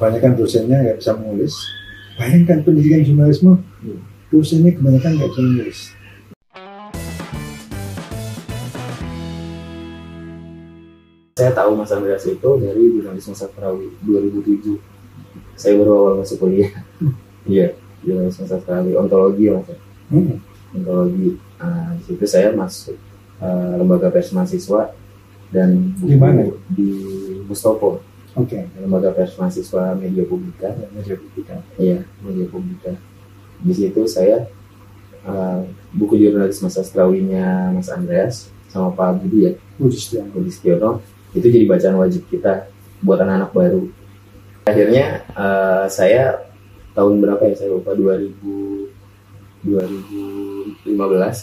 kebanyakan dosennya nggak bisa menulis. Bayangkan pendidikan jurnalisme, dosennya kebanyakan nggak bisa menulis. Saya tahu Mas Andreas itu dari jurnalisme sastrawi 2007. Saya baru awal masuk kuliah. Iya, jurnalisme sastrawi, ontologi mas. ya. Hmm. Ontologi. Nah, di situ saya masuk eh, lembaga pers mahasiswa dan Di mana? di Mustopo, Oke, lembaga pers mahasiswa media publika. Media publika. Iya, media publika. Di situ saya eh, buku jurnalisme sastrawinya Mas Andreas sama Pak Budi ya, Budi Setiawan. Budi Setiono itu jadi bacaan wajib kita buat anak-anak baru. Akhirnya eh, saya tahun berapa ya saya lupa 2000 2015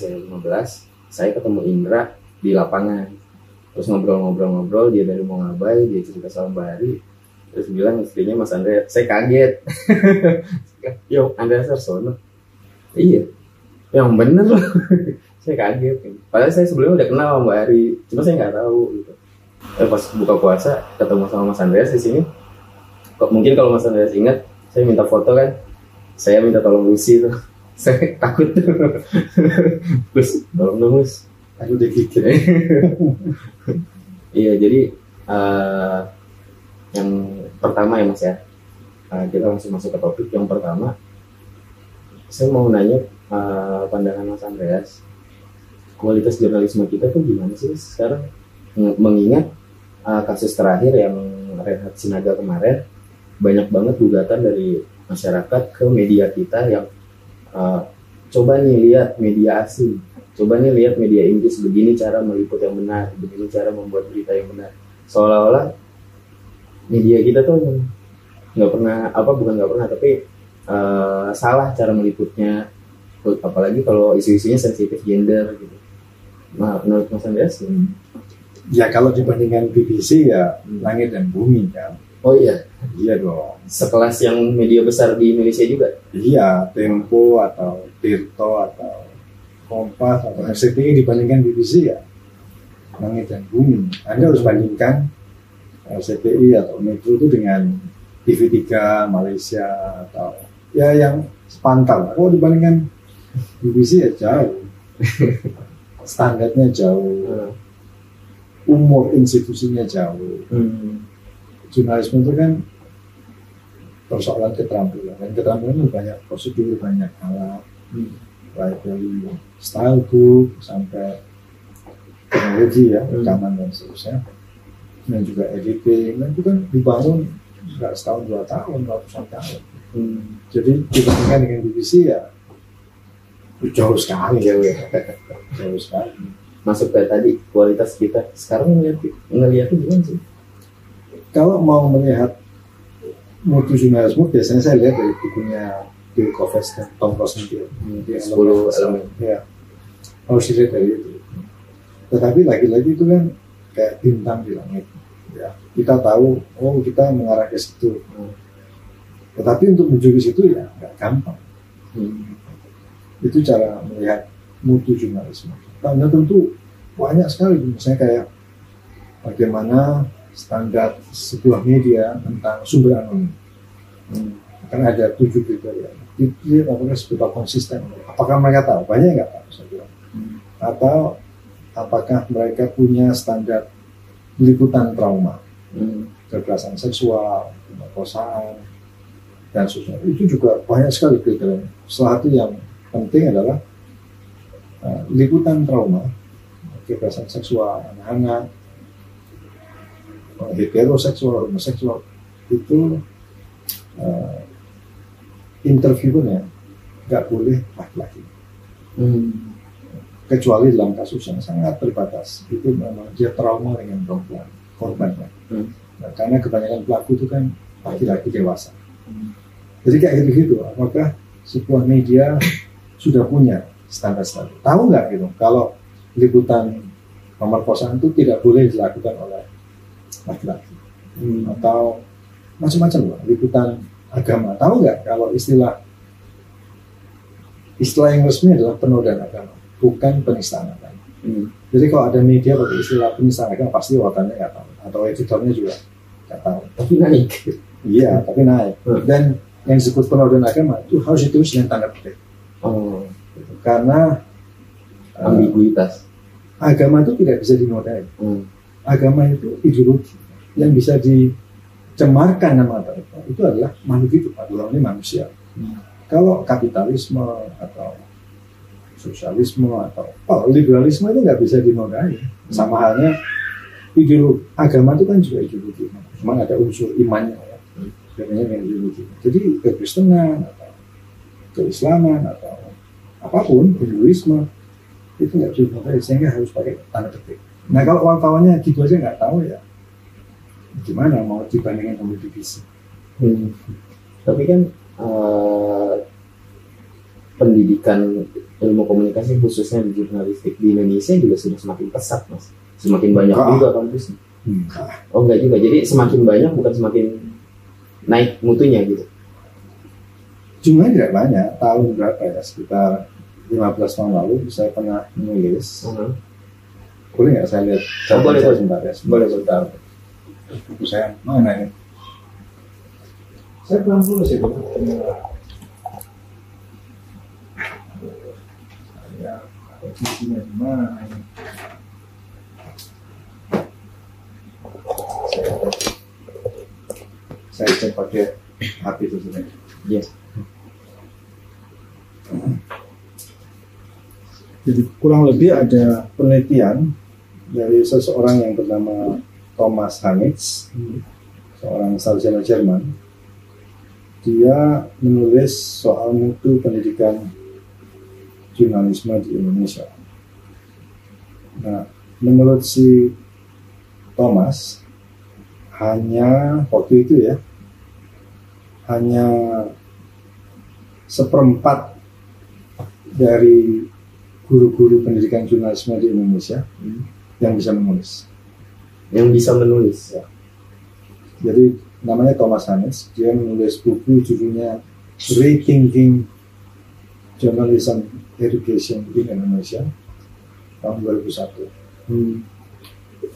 ya 15 saya ketemu Indra di lapangan terus ngobrol-ngobrol-ngobrol dia dari Mongabai dia cerita soal Mbak Ari. Terus bilang istrinya Mas Andre saya kaget. Yo Andre Sarsono iya. Yang bener loh. Saya kaget. Padahal saya sebelumnya udah kenal sama Mbak Ari cuma saya nggak tahu gitu. Eh, pas buka puasa ketemu sama Mas Andreas di sini. Kok mungkin kalau Mas Andreas ingat saya minta foto kan? Saya minta tolong Lucy tuh. Saya takut terus tolong dong Aku digigit. iya jadi eh, yang pertama ya Mas ya. Eh, kita langsung masuk ke topik yang pertama. Saya mau nanya eh, pandangan Mas Andreas. Kualitas jurnalisme kita tuh gimana sih sekarang? Meng- mengingat eh, kasus terakhir yang Renhat Sinaga kemarin banyak banget gugatan dari masyarakat ke media kita yang eh, coba nih lihat media asing coba nih lihat media Inggris begini cara meliput yang benar begini cara membuat berita yang benar seolah-olah media kita tuh nggak pernah apa bukan nggak pernah tapi eh, salah cara meliputnya apalagi kalau isu-isunya sensitif gender gitu nah menurut Mas Andreas? Ya kalau dibandingkan BBC ya langit dan bumi kan. oh iya Iya dong. sekelas yang media besar di Indonesia juga Iya, Tempo atau Tirto atau Kompas atau RCTI dibandingkan BBC ya langit dan bumi. Anda harus bandingkan RCTI atau Metro itu dengan TV3 Malaysia atau ya yang sepantal. Kalau dibandingkan BBC ya jauh. Standarnya jauh, umur institusinya jauh. Hmm. Jurnalisme itu kan persoalan keterampilan dan keterampilan itu banyak prosedur banyak alat Hmm. Baik dari style book sampai teknologi ya Hmm. rekaman dan seterusnya dan juga editing dan itu kan dibangun nggak setahun dua tahun ratusan tahun Hmm. jadi dibandingkan dengan BBC ya itu jauh sekali Jauh ya. jauh sekali masuk ke tadi kualitas kita sekarang ngeliat ngeliatnya gimana sih kalau mau melihat mutu jurnalisme biasanya saya lihat dari bukunya Bill Koves dan Tom Rosenfield di 10 elemen. Ya harus dilihat dari itu. Tetapi lagi-lagi itu kan kayak bintang di langit ya kita tahu oh kita mengarah ke situ. Hmm. tetapi untuk menuju ke situ ya nggak gampang. Hmm. itu cara melihat mutu jurnalisme karena tentu banyak sekali misalnya kayak bagaimana standar sebuah media tentang sumber anonim. Hmm. kan ada tujuh kriteria itu apakah seberapa konsisten. Apakah mereka tahu? Banyak nggak tahu saya bilang. Hmm. atau apakah mereka punya standar liputan trauma? Hmm. kekerasan seksual pemerkosaan dan sebagainya itu juga banyak sekali kriteria. Salah satu yang penting adalah uh, liputan trauma kekerasan seksual anak-anak uh, heteroseksual homoseksual itu uh, interviewnya nggak boleh laki-laki Hmm. kecuali dalam kasus yang sangat terbatas itu memang dia trauma dengan perempuan korbannya Hmm. Nah, karena kebanyakan pelaku itu kan laki-laki dewasa Hmm. jadi kayak gitu-gitu apakah sebuah media sudah punya standar-standar tahu nggak gitu kalau liputan pemerkosaan itu tidak boleh dilakukan oleh laki-laki Hmm. atau macam-macam lah liputan agama. Tahu nggak kalau istilah istilah yang resmi adalah penodaan agama bukan penistaan agama. Hmm. jadi kalau ada media pakai istilah penistaan agama pasti wakannya nggak tahu. Atau editornya juga nggak tahu. Tapi naik. Iya tapi naik. Hmm. dan yang disebut penodaan agama itu harus ditulis dengan tanda petik. Oh. Karena eh, ambiguitas. agama itu tidak bisa dinodai. Hmm. agama itu ideologi yang bisa dicemarkan nama mereka. Itu adalah makhluk hidup adalah ini manusia. Hmm. kalau kapitalisme atau sosialisme atau oh, liberalisme itu nggak bisa dinodai. Sama halnya ideologi agama itu kan juga ideologi. Cuma ada unsur imannya ya. Hmm. dengan ideologi. Jadi kekristenan atau keislaman atau apa pun hinduisme itu nggak bisa dinodai sehingga harus pakai tanda petik. Nah kalau wartawannya gitu aja nggak tahu ya gimana mau dibandingkan sama divisi Hmm. Tapi kan eh, pendidikan ilmu komunikasi khususnya di jurnalistik di Indonesia juga sudah semakin pesat mas, semakin banyak Ah. juga kampusnya. Enggak. Oh enggak juga, jadi semakin banyak bukan semakin naik mutunya gitu. jumlahnya tidak banyak tahun berapa ya sekitar 15 tahun lalu saya pernah menulis Mhm. boleh nggak saya lihat Oh, boleh, boleh. sebentar ya Boleh, sebentar buku saya mana ini saya belum lulus itu. Ya isinya di mana? Ini saya saya cek pakai HP itu sebenarnya Yes. Jadi kurang lebih ada penelitian dari seseorang yang bernama Thomas Hanitz, seorang sarjana Jerman. Dia menulis soal mutu pendidikan jurnalisme di Indonesia. Nah, menurut si Thomas, hanya waktu itu ya, hanya seperempat dari guru-guru pendidikan jurnalisme di Indonesia Hmm. yang bisa menulis. Yang bisa menulis. Ya. Jadi namanya Thomas Hannes, dia menulis buku judulnya Rethinking Journalism Education in Indonesia tahun 2001. Hmm.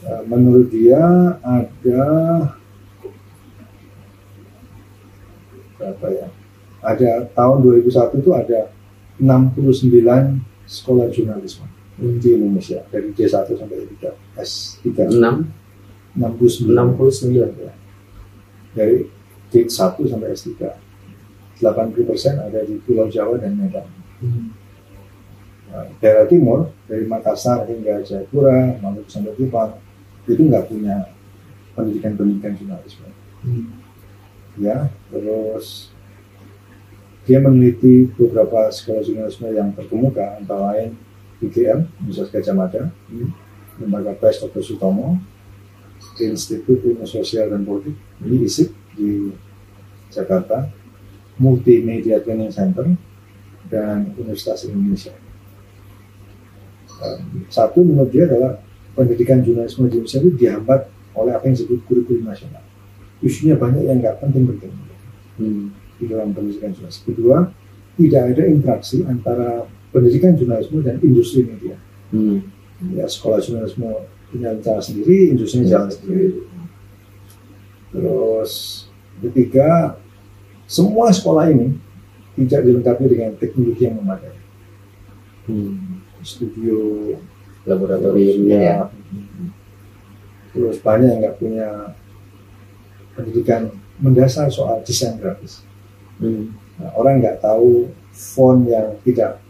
Eh, Menurut dia ada berapa ya? Ada tahun 2001 itu ada 69 sekolah jurnalisme di Indonesia dari D1 sampai D3 S3 enam 69 enam puluh sembilan. ya. dari D1 sampai S3 80% ada di Pulau Jawa dan Medan Nah, daerah timur dari Makassar hingga Jayapura Maluku sampai Kupang itu nggak punya pendidikan-pendidikan jurnalisme ya terus dia meneliti beberapa sekolah jurnalisme yang terkemuka antara lain UGM Universitas Gajah Mada Hmm. Lembaga Pres Dr. Sutomo Institut Ilmu Sosial dan Politik di ISIP di Jakarta Multimedia Training Center dan Universitas Indonesia satu menurut dia adalah pendidikan jurnalisme di Indonesia itu dihambat oleh apa yang disebut kurikulum nasional isunya banyak yang nggak penting-penting Hmm. di dalam pendidikan jurnalisme. Kedua, tidak ada interaksi antara pendidikan jurnalisme dan industri media. Hmm. Ya, sekolah jurnalisme punya cara sendiri, industri jalan sendiri. Terus ketiga, semua sekolah ini tidak dilengkapi dengan teknologi yang memadai. Hmm. Studio, Laboratoriumnya ya. terus banyak yang nggak punya pendidikan mendasar soal desain grafis. Hmm. Nah, orang nggak tahu font yang tidak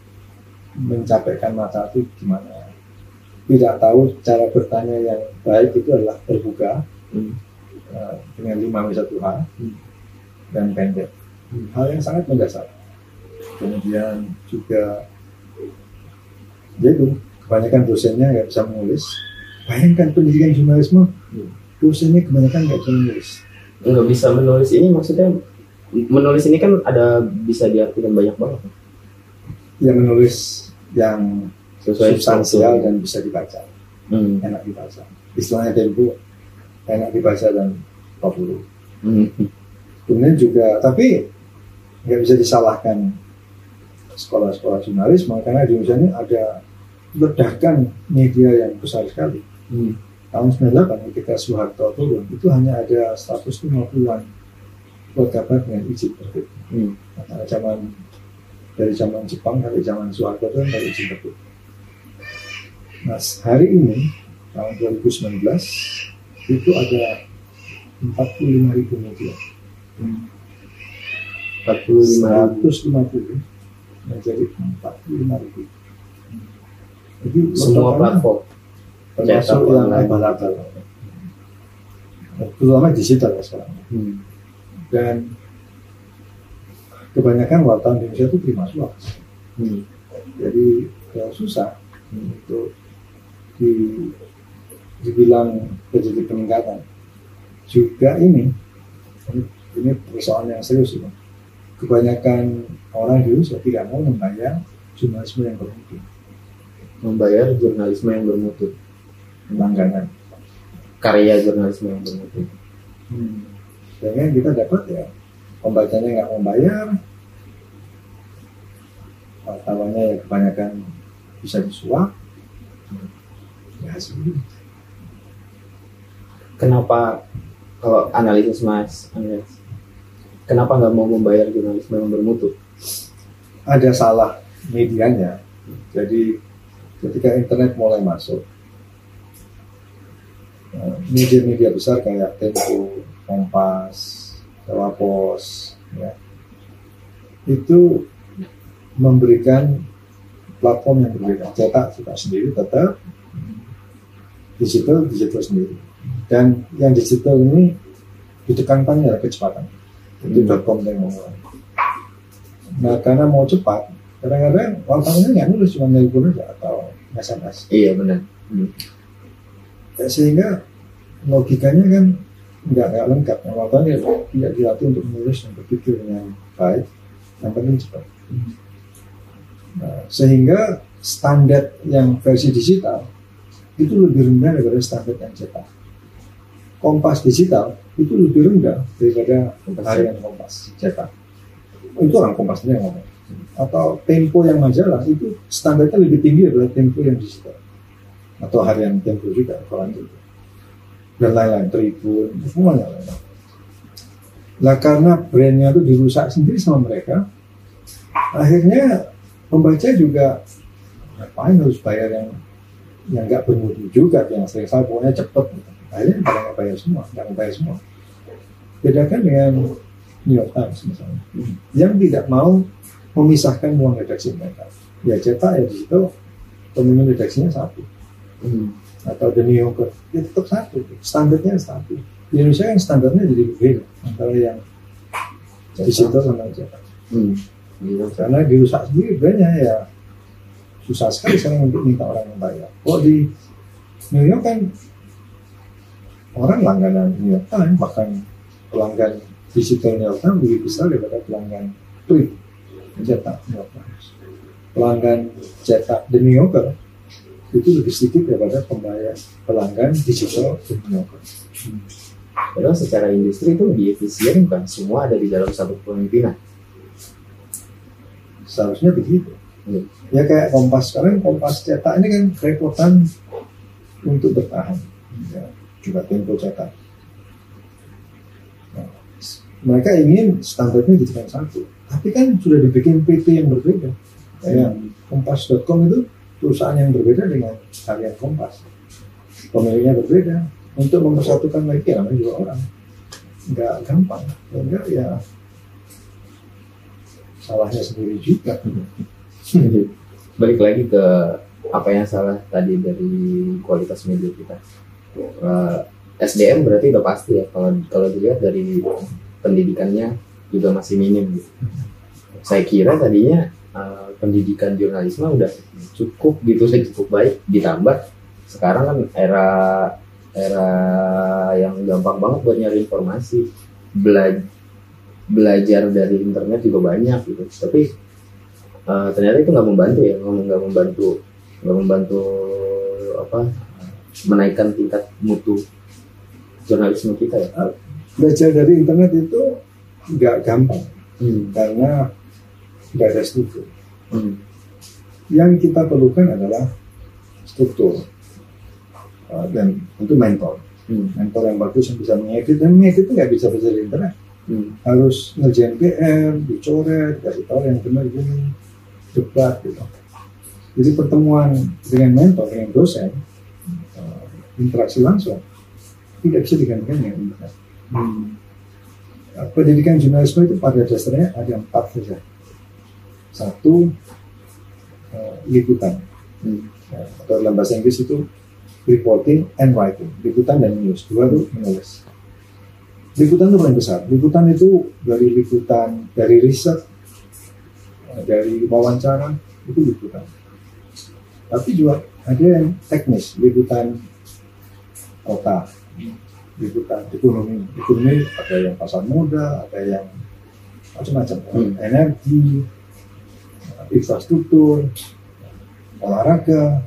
mencapaikan mata itu gimana. Tidak tahu cara bertanya yang baik itu adalah terbuka Hmm. eh, dengan 5 W1 H Hmm. dan pendek. Hmm. Hal yang sangat mendasar. Kemudian juga ya itu kebanyakan dosennya nggak bisa menulis. Bayangkan pendidikan jurnalisme, Hmm. dosennya kebanyakan nggak bisa menulis. nggak bisa menulis ini maksudnya menulis ini kan ada bisa diartikan banyak banget Yang menulis yang sesuai substansial dan bisa dibaca. hmm. enak dibaca. Istilahnya tempo enak dibaca dan populer. Hmm. Kemudian juga, tapi nggak bisa disalahkan sekolah-sekolah jurnalisme karena di Indonesia ini ada ledakan media yang besar sekali. Hmm. Tahun 98 ketika Soeharto turun itu hanya ada 150-an buat kabar dengan izin terbit. Hmm. Karena zaman dari zaman Jepang sampai zaman Soeharto itu dari izin terbit. Nah hari ini tahun 2019 itu ada 45 ribu media. 45 ribu. 150 menjadi 45 ribu. Jadi semua platform termasuk yang abal-abal. Terutama digital sekarang. hmm. Dan kebanyakan wartawan di Indonesia itu terima suap. Hmm. Jadi ya susah untuk di, dibilang terjadi peningkatan. Juga ini, ini, ini persoalan yang serius ini. Kebanyakan orang di Indonesia tidak mau membayar jurnalisme yang bermutu, membayar jurnalisme yang bermutu langganan. karya jurnalisme yang bermutu Sehingga kita dapat ya pembacanya nggak mau bayar, wartawannya ya kebanyakan bisa disuap, kenapa kalau analisis mas analisis, kenapa nggak mau membayar jurnalisme yang bermutu ada salah medianya. Jadi ketika internet mulai masuk, eh, media-media besar kayak Tempo, Kompas, Jawa ya, itu memberikan platform yang berbeda. Cetak cetak sendiri tetap, digital digital sendiri. Dan yang digital ini ditekankan ya kecepatan. Jadi Hmm. .com yang memulai. Nah karena mau cepat, kadang-kadang wartawannya nggak nulis cuma nelpon aja atau SMS. iya benar Ya, sehingga logikanya kan nggak nggak lengkap. Nah, wartawan ya tidak dilatih untuk menulis dan berpikir dengan baik, yang penting cepat. Nah, sehingga standar yang versi digital itu lebih rendah daripada standar yang cetak. Kompas digital itu lebih rendah daripada harian Kompas cetak. Itu orang Kompasnya yang ngomong. Atau Tempo yang majalah itu standarnya lebih tinggi daripada Tempo yang digital. Atau harian Tempo juga koran itu. Dan lain-lain, Tribun, semuanya lain. Nah karena brandnya itu dirusak sendiri sama mereka, akhirnya pembaca juga ngapain harus bayar yang yang nggak bermutu juga yang sering salah pokoknya cepet gitu. akhirnya nggak bayar semua nggak bayar semua. Bedakan dengan New York Times misalnya. Yang tidak mau memisahkan uang redaksi mereka. Ya cetak ya di situ pemimpin redaksinya satu. Hmm. atau The New Yorker. Ya tetap satu. Standarnya satu. Di Indonesia yang standarnya jadi berbeda antara yang digital sama yang cetak. Hmm. Karena dirusak sendiri brandnya ya susah sekali sekarang untuk minta orang yang bayar. Kok di New York kan orang langganan New York Times bahkan pelanggan digital New York Times lebih besar daripada pelanggan print cetak New York Times. Pelanggan cetak The New Yorker itu lebih sedikit daripada pembayar pelanggan digital The New Yorker. Padahal secara industri itu lebih efisien kan semua ada di dalam satu pemimpinan. Seharusnya begitu. Hmm. Ya kayak Kompas sekarang Kompas cetak ini kan kerepotan untuk bertahan. Ya, juga Tempo cetak. Nah, mereka ingin standarnya dijadikan satu, tapi kan sudah dibikin PT yang berbeda. Kayak Kompas.com itu perusahaan yang berbeda dengan harian Kompas. Pemiliknya berbeda. Untuk mempersatukan lagi ya namanya juga orang. Nggak gampang. Enggak ya salahnya sendiri juga. Balik lagi ke apa yang salah tadi dari kualitas media kita. Eh, SDM berarti udah pasti ya kalau kalau dilihat dari pendidikannya juga masih minim. Gitu. Saya kira tadinya eh, pendidikan jurnalisme udah cukup gitu sih cukup baik ditambah sekarang kan era era yang gampang banget buat nyari informasi Bela- belajar dari internet juga banyak gitu tapi eh, ternyata itu nggak membantu ya nggak membantu nggak membantu apa menaikkan tingkat mutu jurnalisme kita ya Belajar dari internet itu nggak gampang hmm. karena nggak ada struktur. Hmm. Yang kita perlukan adalah struktur Uh, dan untuk mentor. Hmm. Mentor yang bagus yang bisa mengedit dan mengedit itu nggak bisa belajar dari internet. Hmm. harus ngerjain PR, dicoret, kasih tahu yang benar gini, debat gitu. Jadi pertemuan dengan mentor, dengan dosen, eh, interaksi langsung, tidak bisa digantikan dengan internet. Hmm. Eh, Pendidikan jurnalisme itu pada dasarnya ada empat saja. Satu, eh, liputan. Hmm. Ya, atau dalam bahasa Inggris itu reporting and writing. Liputan dan news. Dua itu menulis. Liputan itu paling besar. Liputan itu dari liputan, dari riset, dari wawancara, itu liputan. Tapi juga ada yang teknis, liputan kota, liputan ekonomi. Ekonomi ada yang pasar modal, ada yang macam-macam. Hmm. Energi, infrastruktur, olahraga,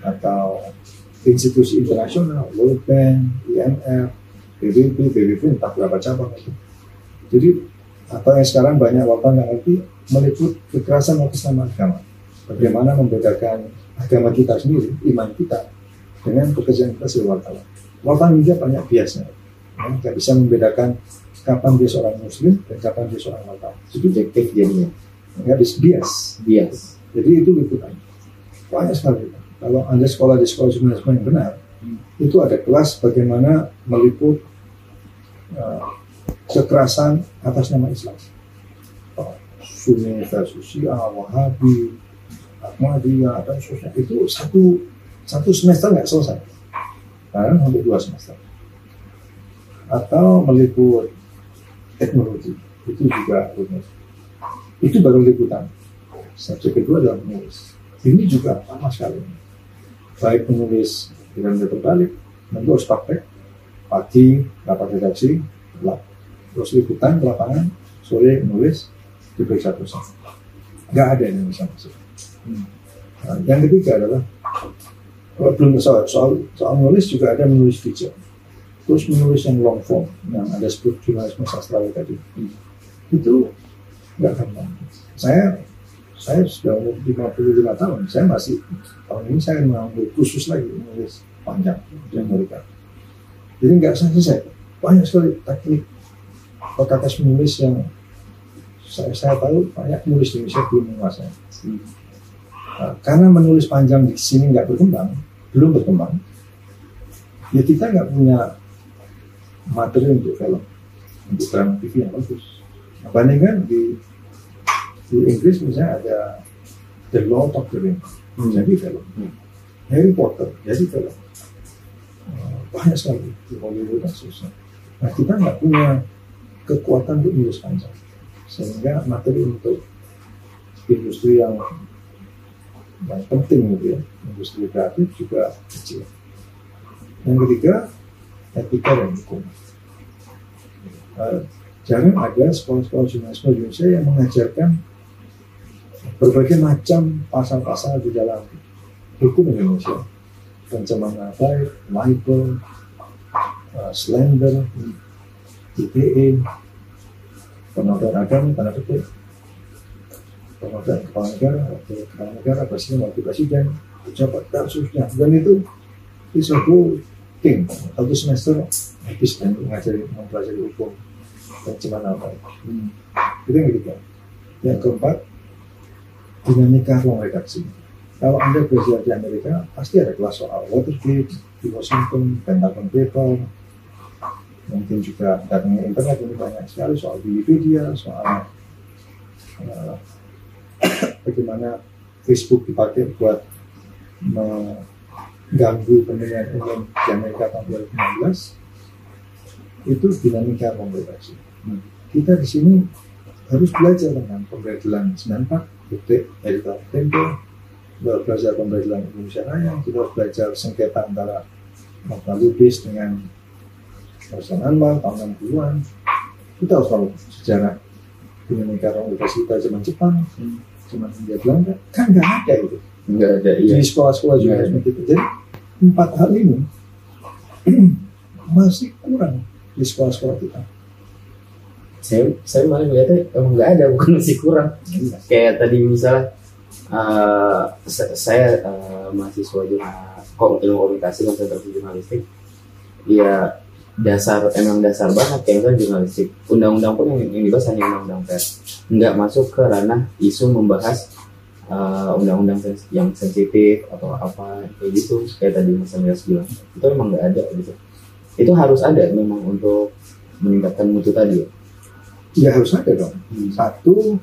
atau institusi internasional, World Bank, IMF, PBB, PBB entah berapa cabang itu. Jadi apa yang sekarang banyak wartawan yang ngerti meliput kekerasan atas nama agama. Bagaimana membedakan agama kita sendiri, iman kita dengan pekerjaan kita sebagai wartawan. Wartawan juga banyak biasnya. Ya, nggak bisa membedakan kapan dia seorang muslim dan kapan dia seorang wartawan. Itu Subjektif jadinya. nggak bisa bias. Bias. Jadi itu liputan. Banyak sekali. Kalau Anda sekolah di sekolah jurnalisme yang benar, itu ada kelas bagaimana meliput uh, kekerasan atas nama Islam. Sunni versus Syiah, Wahabi, Ahmadiyah, dan seterusnya. Itu satu satu semester nggak selesai. Kadang sampai dua semester. Atau meliput teknologi. Itu juga rumit. Itu baru liputan. Subjek kedua adalah menulis. Ini juga sama sekali. Baik menulis dengan metode balik, tentu harus praktek. Pagi, rapat redaksi. Terus liputan ke lapangan, sore menulis, diperiksa dosen. Nggak ada yang bisa masuk. Nah, yang ketiga adalah kalau belum soal, soal soal menulis juga ada menulis video. Terus menulis yang long form, yang ada sebut jurnalisme sastrawi tadi. Itu nggak gampang. Saya saya sudah umur 55 tahun, saya masih tahun ini saya mengambil khusus lagi menulis panjang di Amerika. Jadi nggak selesai. Banyak sekali teknik tes menulis yang saya, saya tahu banyak penulis di Indonesia belum menguasai. Nah, karena menulis panjang di sini nggak berkembang, belum berkembang, ya kita nggak punya materi untuk film, untuk drama TV yang bagus. Nah, bandingkan di di Inggris misalnya ada The Lord of the Rings, Hmm. jadi film. Hmm. Harry Potter, jadi film. Uh, banyak sekali di Hollywood dan seterusnya. Nah kita nggak punya kekuatan untuk menulis panjang, sehingga materi untuk industri yang yang penting gitu ya, industri kreatif juga kecil. Yang ketiga, etika dan hukum. Uh, jangan ada sekolah-sekolah jurnalisme di Indonesia yang mengajarkan berbagai macam pasal-pasal di dalam hukum Indonesia. Pencemaran baik, libel, uh, slander, ITE, penodaan agama, tanda petik, penodaan kepala negara, wakil kepala negara, presiden, wakil presiden, pejabat, dan seterusnya. Dan itu a whole thing. Satu semester habis dan mengajari, mempelajari hukum pencemaran baik. Itu yang ketiga. Yang keempat, dinamika ruang redaksi. Kalau Anda belajar di Amerika, pasti ada kelas soal Watergate, di Washington, Pentagon Paper, mungkin juga datangnya internet ini banyak sekali soal Wikipedia, soal uh, bagaimana Facebook dipakai buat mengganggu pemilihan umum di Amerika tahun 2016 itu dinamika ruang redaksi. Kita di sini harus belajar tentang pemberedelan 94, detik, editor tempo, belajar pemberedelan Indonesia Raya, kita harus belajar sengketa antara Mata Lubis dengan Hasan Anwar tahun 60-an. Kita harus tahu sejarah ruang redaksi kita zaman Jepang, zaman Hindia Belanda, kan nggak ada itu Enggak ada iya. di sekolah-sekolah juga Iya. seperti itu. Jadi empat hal ini masih kurang di sekolah-sekolah kita. Saya saya malah melihatnya emang nggak ada bukan masih kurang. Kayak tadi misalnya sa- saya eh, mahasiswa jurnal ilmu komunikasi konsentrasi jurnalistik. Ya dasar emang dasar banget kayak misalnya jurnalistik. Undang-undang pun yang, yang dibahas hanya undang-undang pers. Nggak masuk ke ranah isu membahas uh, undang-undang sens- yang sensitif atau apa kayak gitu kayak tadi Mas Andreas bilang. Itu emang nggak ada gitu. Itu harus ada memang untuk meningkatkan mutu tadi ya? Ya harus ada dong. Satu,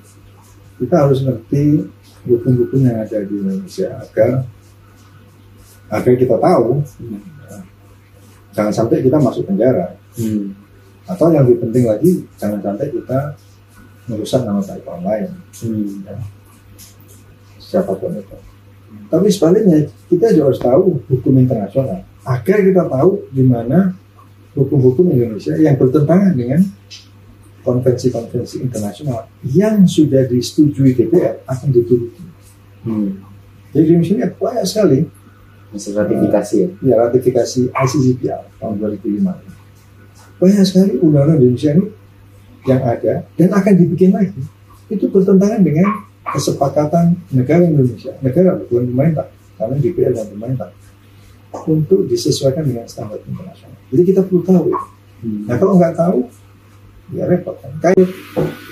kita harus ngerti hukum-hukum yang ada di Indonesia agar agar kita tahu ya, jangan sampai kita masuk penjara Hmm. atau yang lebih penting lagi jangan sampai kita merusak nama baik orang lain Hmm. siapa pun itu. Tapi sebaliknya kita juga harus tahu hukum internasional agar kita tahu di mana hukum-hukum Indonesia yang bertentangan dengan konvensi-konvensi internasional yang sudah disetujui DPR akan dituruti. Hmm. Jadi di Indonesia ini banyak sekali Masih ratifikasi ya ya ratifikasi ICCPR tahun 2005. Banyak sekali undang-undang Indonesia ini yang ada dan akan dibikin lagi itu bertentangan dengan kesepakatan negara Indonesia, negara bukan pemerintah, karena DPR dan pemerintah untuk disesuaikan dengan standar internasional. Jadi kita perlu tahu. ya. Nah kalau nggak tahu, ya repot kan. Kayak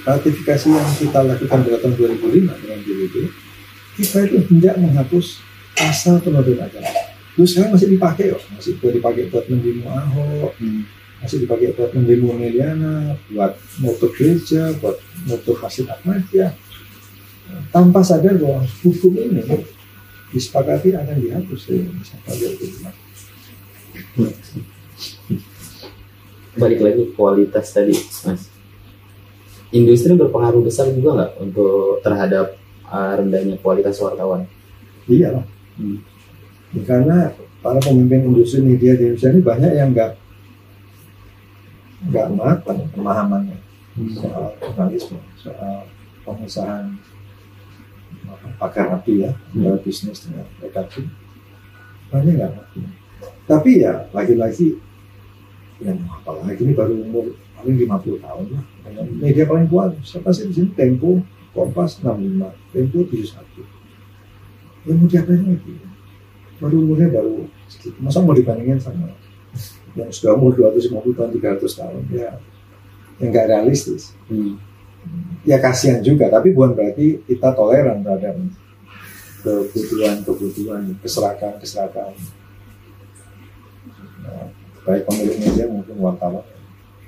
ratifikasi yang kita lakukan pada tahun 2005 dengan PBB, kita itu hendak menghapus pasal penodaan agama. Terus sekarang masih dipakai kok, masih dipakai buat mendemo Ahok, Hmm. masih dipakai buat mendemo Meliana, buat motor gereja, buat motor Hasil Ahmadiyah. Tanpa sadar bahwa hukum ini disepakati akan dihapus di Indonesia tahun 2005. balik lagi kualitas tadi mas industri berpengaruh besar juga nggak untuk terhadap uh, rendahnya kualitas wartawan Iya lah. Hmm. Ya, karena para pemimpin industri media di Indonesia ini banyak yang nggak nggak matang pemahamannya soal jurnalisme, soal pengusahaan pakar api ya, antara bisnis dengan redaksi. Banyak nggak ngerti. Tapi ya lagi-lagi yang apalagi ini baru umur paling 50 tahun lah. Media paling kuat siapa sih di sini Tempo, Kompas 65, Tempo 71 ya mau diapain lagi. Baru umurnya baru segitu masa mau dibandingin sama yang sudah umur 250 tahun 300 tahun? Ya yang nggak realistis. Hmm. ya kasihan juga. Tapi bukan berarti kita toleran terhadap kebutuhan-kebutuhan keserakan keserakan baik pemilik media maupun wartawan.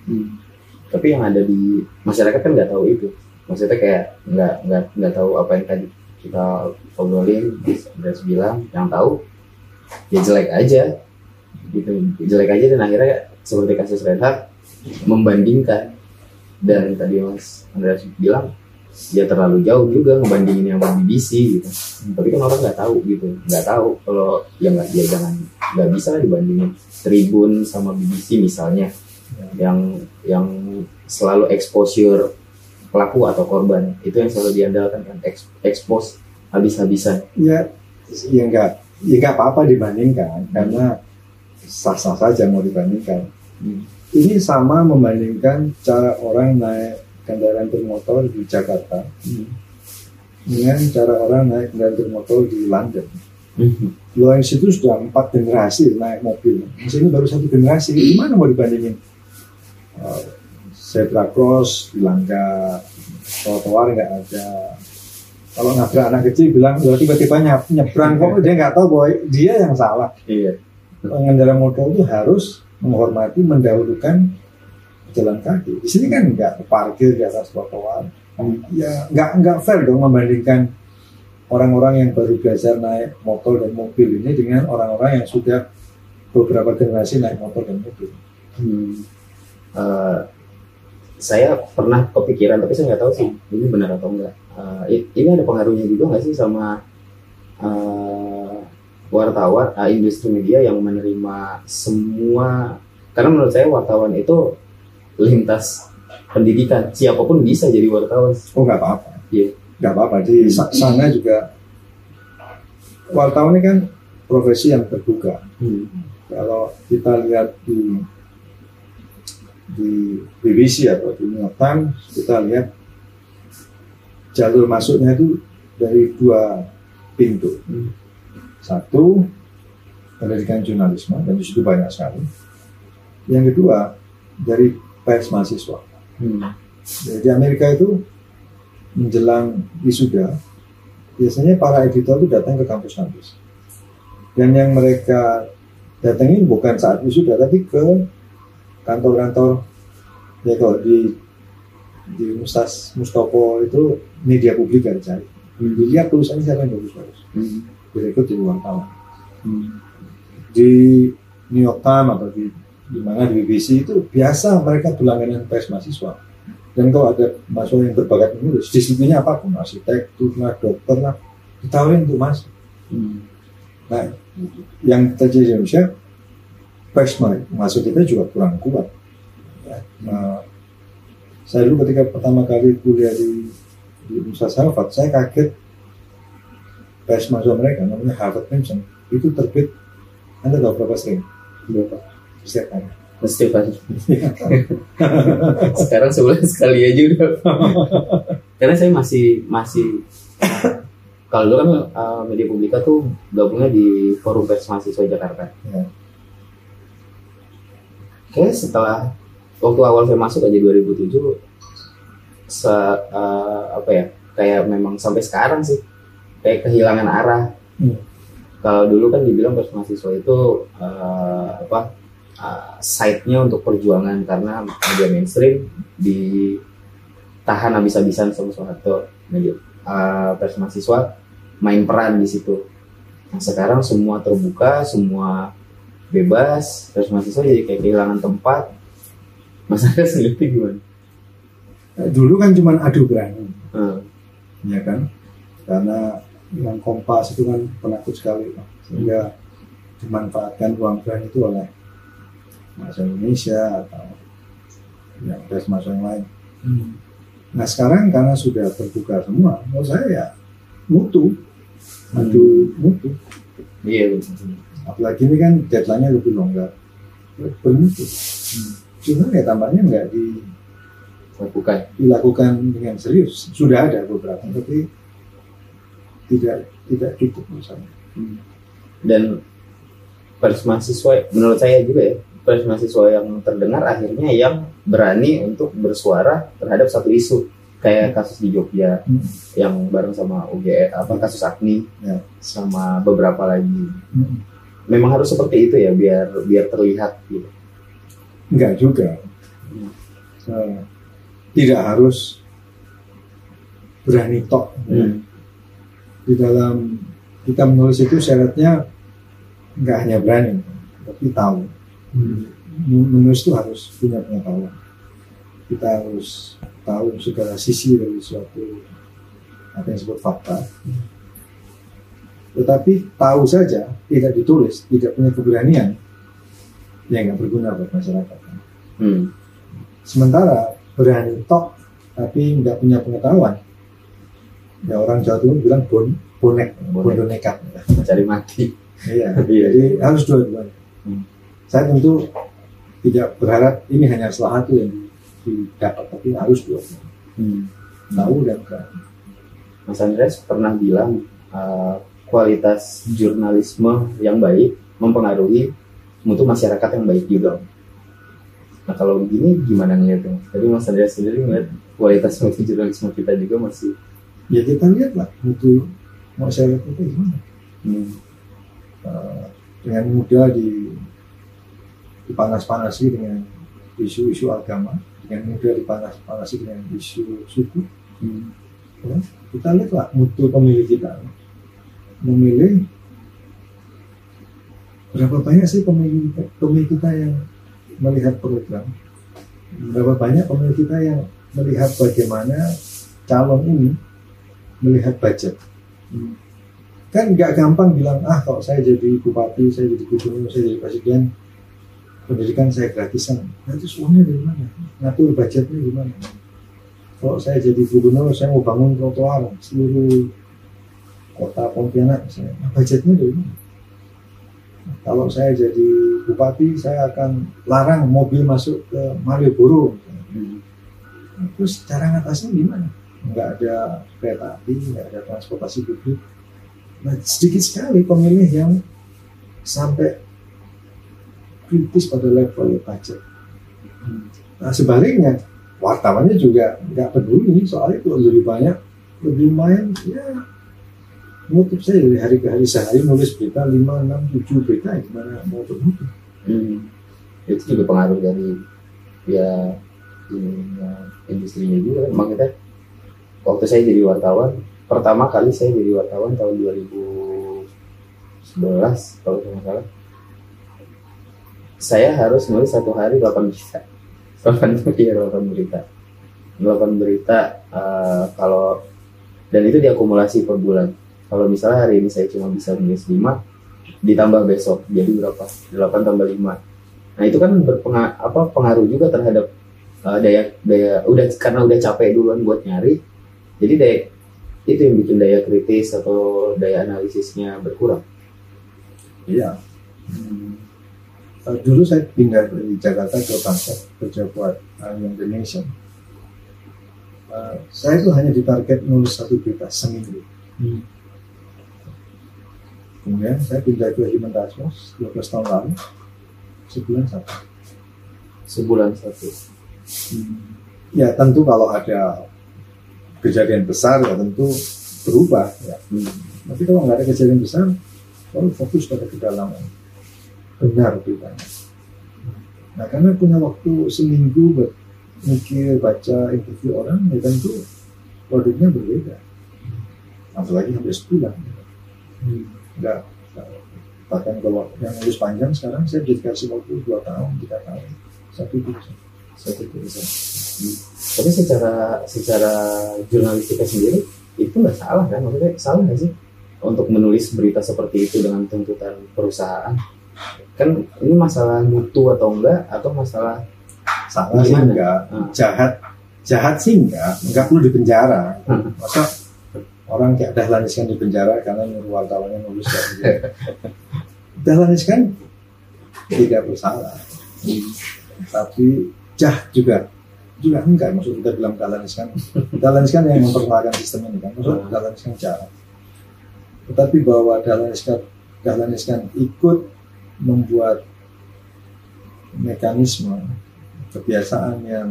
Hmm. tapi yang ada di masyarakat kan nggak tahu itu. Maksudnya kayak nggak nggak nggak tahu apa yang tadi kita obrolin Andreas bilang yang tahu ya jelek aja. Gitu jelek aja dan akhirnya seperti kasus Reinhardt membandingkan. Dan tadi Mas Andreas bilang ya terlalu jauh juga ngebandingin yang sama BBC gitu. Tapi kan orang nggak tahu gitu. Nggak tahu kalau ya nggak ya jangan nggak bisa dibandingin Tribun sama BBC misalnya. Yang yang selalu exposure pelaku atau korban itu yang selalu diandalkan kan Ex- expose habis-habisan ya ya enggak ya enggak apa-apa dibandingkan karena sah-sah saja mau dibandingkan ini sama membandingkan cara orang naik kendaraan bermotor di Jakarta dengan cara orang naik kendaraan bermotor di London. Luar situ sudah empat generasi naik mobil. Di sini baru satu generasi. Gimana mau dibandingin? Uh, zebra cross bilang enggak, trotoar nggak ada. Kalau nabrak anak kecil bilang, "Loh, tiba-tiba nyebrang kok dia nggak tahu bahwa dia yang salah. iya Pengendara motor itu harus menghormati, mendahulukan jalan kaki. Di sini kan nggak parkir di atas trotoar. Ya nggak nggak fair dong membandingkan orang-orang yang baru belajar naik motor dan mobil ini dengan orang-orang yang sudah beberapa generasi naik motor dan mobil. Hmm. Eh, saya pernah kepikiran tapi saya nggak tahu sih ini benar atau enggak i- ini ada pengaruhnya juga nggak sih sama eh, wartawan eh, industri media yang menerima semua karena menurut saya wartawan itu lintas pendidikan siapa pun bisa jadi wartawan Oh nggak apa-apa. Iya. Nggak apa-apa. Di sa- sana juga wartawan ini kan profesi yang terbuka. Hmm. Kalau kita lihat di di BBC atau di New York Times, kita lihat jalur masuknya itu dari dua pintu. Yang kedua dari pers mahasiswa. Hmm. Ya, Di Amerika itu menjelang wisuda, biasanya para editor itu datang ke kampus-kampus. Dan yang mereka datangin bukan saat wisuda, tapi ke kantor-kantor ya kalau di di Mustas Mustopo itu media publik kan cari. Dilihat tulisannya siapa yang bagus-bagus. Hmm. Berikut jadi wartawan. Hmm. Di New York Times atau di di mana di BBC itu biasa mereka berlangganan pers mahasiswa. Dan kalau ada mahasiswa yang berbakat menulis, disiplinnya apa pun, arsitektur lah, dokter lah, ditawarin untuk masuk. Hmm. Nah, yang terjadi di Indonesia, pers ma- masuk kita juga kurang kuat. Ya, nah, saya dulu ketika pertama kali kuliah di, di Universitas Harvard, saya kaget pers mahasiswa mereka, namanya Harvard Crimson, itu terbit, Anda tahu berapa sering? Berapa? Setiap hari. Mesti Pak. Sekarang sebulan sekali aja udah. Karena saya masih masih kalau dulu kan uh, media publika tuh gabungnya di Forum Pers Mahasiswa Jakarta. Ya. Kayaknya setelah waktu awal saya masuk aja 2007 se uh, apa ya kayak memang sampai sekarang sih kayak kehilangan arah. Hmm. Kalau dulu kan dibilang pers mahasiswa itu uh, apa uh, site-nya untuk perjuangan karena media mainstream ditahan habis-habisan sama Soeharto. Media uh, pers mahasiswa main peran di situ. Nah sekarang semua terbuka, semua bebas, pers mahasiswa jadi kayak kehilangan tempat. Mas Anda sendiri gimana? Nah, Dulu kan cuma adu berani. Hmm. ya kan karena yang kompas itu kan penakut sekali Pak. sehingga dimanfaatkan ruang berani itu oleh mahasiswa Indonesia atau yang ada mahasiswa yang lain nah sekarang karena sudah terbuka semua menurut saya ya mutu adu mutu Iya betul. Apalagi ini kan deadline-nya lebih longgar bermutu cuma ya tampaknya nggak di Lakukan. dilakukan dengan serius sudah ada beberapa tapi tidak tidak cukup menurut saya Dan pers mahasiswa, menurut saya juga ya, pers mahasiswa yang terdengar akhirnya yang berani untuk bersuara terhadap satu isu kayak kasus di Jogja Hmm. yang bareng sama UGE apa kasus Agni Ya. sama beberapa lagi. Hmm. Memang harus seperti itu ya biar biar terlihat gitu. Enggak juga. Eh, tidak harus berani tok. Hmm. Di dalam kita menulis itu syaratnya enggak hanya berani, tapi tahu. Men- Menulis itu harus punya pengetahuan. Kita harus tahu segala sisi dari suatu apa yang disebut fakta. Tetapi tahu saja, tidak ditulis, tidak punya keberanian, ya nggak berguna buat masyarakat. Hmm. Sementara berani tok tapi nggak punya pengetahuan. Ya orang Jawa Timur bilang bon, bonek, Bonek. nekat. Mencari mati. Iya. Iya. Jadi harus dua-duanya. Hmm. Saya tentu tidak berharap ini hanya salah satu yang di- didapat, tapi harus dua-duanya. Hmm. Tahu dan berani. Mas Andreas pernah bilang uh, kualitas jurnalisme yang baik mempengaruhi mutu masyarakat yang baik juga. Nah kalau begini gimana ngeliatnya? Tadi Mas Andreas sendiri ngeliat kualitas mutu jurnalisme kita juga masih Ya kita lihatlah mutu masyarakat kita gimana. hmm, Eh, dengan mudah di dipanas-panasi dengan isu-isu agama, dengan mudah dipanas-panasi dengan isu suku. hmm, Ya, kita lihatlah mutu pemilih kita memilih berapa banyak sih pemilih pemilih kita yang melihat program? Berapa banyak pemilih kita yang melihat bagaimana calon ini melihat budget? Hmm, kan nggak gampang bilang ah kalau saya jadi bupati saya jadi gubernur saya jadi presiden pendidikan saya gratisan. Nah, itu uangnya dari mana? Ngatur budgetnya gimana? Kalau saya jadi gubernur saya mau bangun trotoar seluruh kota Pontianak misalnya. Nah, budgetnya dari mana kalau saya jadi bupati saya akan larang mobil masuk ke Malioboro. Hmm, Nah, terus cara ngatasnya gimana? Nggak ada kereta api nggak ada transportasi publik. Nah sedikit sekali pemilih yang sampai kritis pada level budget. Nah sebaliknya wartawannya juga nggak peduli. Soalnya kalau lebih banyak lebih main ya nutup saya dari hari ke hari sehari nulis berita 5, 6, 7 berita ya gimana mau bermutu Hmm. Itu juga pengaruh dari ya ininya, industrinya juga. Emang kita waktu saya jadi wartawan, pertama kali saya jadi wartawan tahun 2011 kalau tidak salah. Saya harus nulis satu hari 8 berita. 8 iya 8 berita. 8 berita eh, kalau dan itu diakumulasi per bulan. Kalau misalnya hari ini saya cuma bisa nulis 5, ditambah besok jadi berapa? 8 tambah 5 nah itu kan berpengaruh apa pengaruh juga terhadap uh, daya daya udah karena udah capek duluan buat nyari jadi daya itu yang bikin daya kritis atau daya analisisnya berkurang. Iya. Hmm. Uh, dulu saya pindah dari Jakarta ke Bangkok kerja buat uh, The Nation Uh, saya itu hanya ditarget nulis satu berita seminggu kemudian saya pindah ke Human Cosmos 12 tahun lalu. Sebulan satu. Sebulan satu. Ya tentu kalau ada kejadian besar ya tentu berubah ya. Hmm. tapi kalau nggak ada kejadian besar baru fokus pada kedalaman. Benar beritanya. Nah karena punya waktu seminggu buat mikir baca interview orang ya tentu produknya berbeda. Apalagi hampir sebulan nggak bahkan kalau yang nulis panjang sekarang saya dikasih waktu dua tahun tiga tahun. Satu tulisan satu tulisan tapi secara secara jurnalistika sendiri itu nggak salah kan? Maksudnya salah nggak sih? Untuk menulis berita seperti itu dengan tuntutan perusahaan. Kan ini masalah mutu atau enggak atau masalah salah sih enggak. Ah. jahat jahat sih enggak. Enggak perlu dipenjara. Hmm. masa orang kayak Dahlan Iskan di penjara karena nyuruh wartawannya nulis kayak gitu Dahlan Iskan tidak bersalah tapi jah juga juga enggak maksud kita bilang Dahlan Iskan Dahlan Iskan yang memperkenalkan sistem ini kan maksud. Dahlan Iskan jahat tetapi bahwa Dahlan Iskan Dahlan Iskan ikut membuat mekanisme kebiasaan yang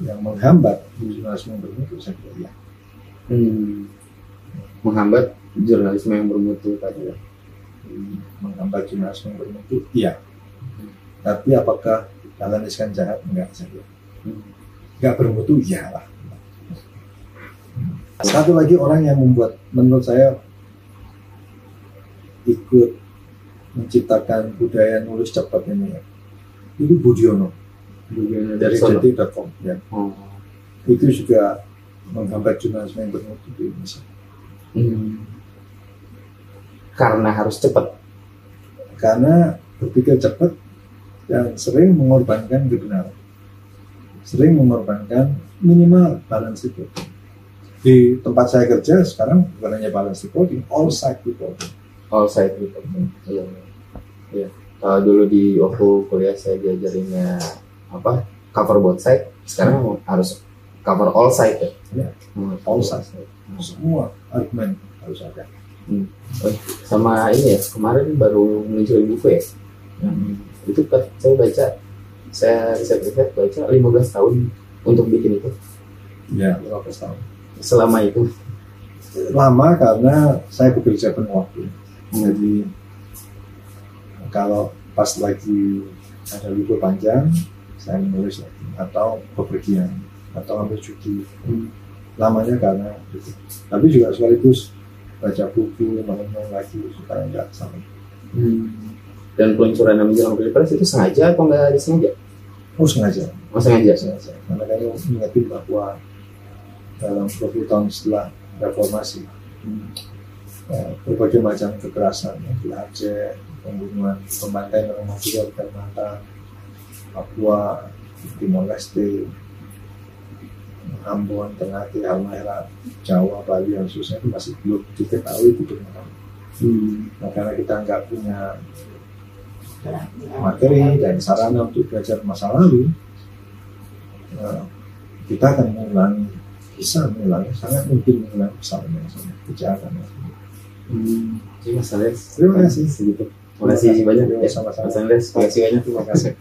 yang menghambat jurnalisme yang bermutu saya kira ya. Hmm, menghambat jurnalisme yang bermutu tadi ya? Menghambat jurnalisme yang bermutu iya. Tapi apakah Dahlan Iskan jahat? Enggak kira Hmm. enggak bermutu iyalah. Satu lagi orang yang membuat menurut saya ikut menciptakan budaya nulis cepat ini ya. Itu Budiono. Dari Solo. detik.com ya. Oh. itu juga menghambat jurnalisme yang bermutu di Indonesia. Hmm. karena harus cepat? Karena berpikir cepat dan sering mengorbankan kebenaran. Sering mengorbankan minimal balance reporting. Di tempat saya kerja sekarang bukan hanya balance reporting all side reporting. All side reporting iya. Iya. Kalau dulu di waktu kuliah saya diajarinnya apa? Cover both side sekarang harus cover all side ya? Iya. Hmm, All side. semua argumen harus ada. Sama ini ya kemarin baru muncul buku ya? Yang itu saya baca saya riset riset baca 15 tahun untuk bikin itu. Ya 15 tahun. Selama itu. Lama karena saya bekerja penuh waktu. Jadi kalau pas lagi ada libur panjang saya menulis lagi atau bepergian atau ambil cuti lamanya karena itu tapi juga sekaligus baca buku teman-teman lagi supaya nggak sampai. Hmm. dan peluncuran yang menjelang pilpres itu sengaja atau nggak disengaja? Oh sengaja. Oh sengaja? Sengaja. Karena kayaknya mengingatkan bahwa dalam 20 tahun setelah reformasi ya, berbagai macam kekerasan ya, di Aceh pembunuhan pembantaian orang Madura di Kalimantan Papua Timor Leste Ambon Ternate Halmahera Jawa Bali dan khususnya itu masih belum diketahui itu benar Hmm. Nah, karena kita nggak punya materi dan sarana untuk belajar masa lalu, eh, kita akan mengulangi, bisa mengulangi, sangat mungkin mengulangi kesalahan yang sama, kejahatan yang sama. Hmm. Masalahnya Terima kasih. segitu Terima kasih banyak Terima ya. sama-sama. Mas Andres, terima kasih banyak. Terima kasih.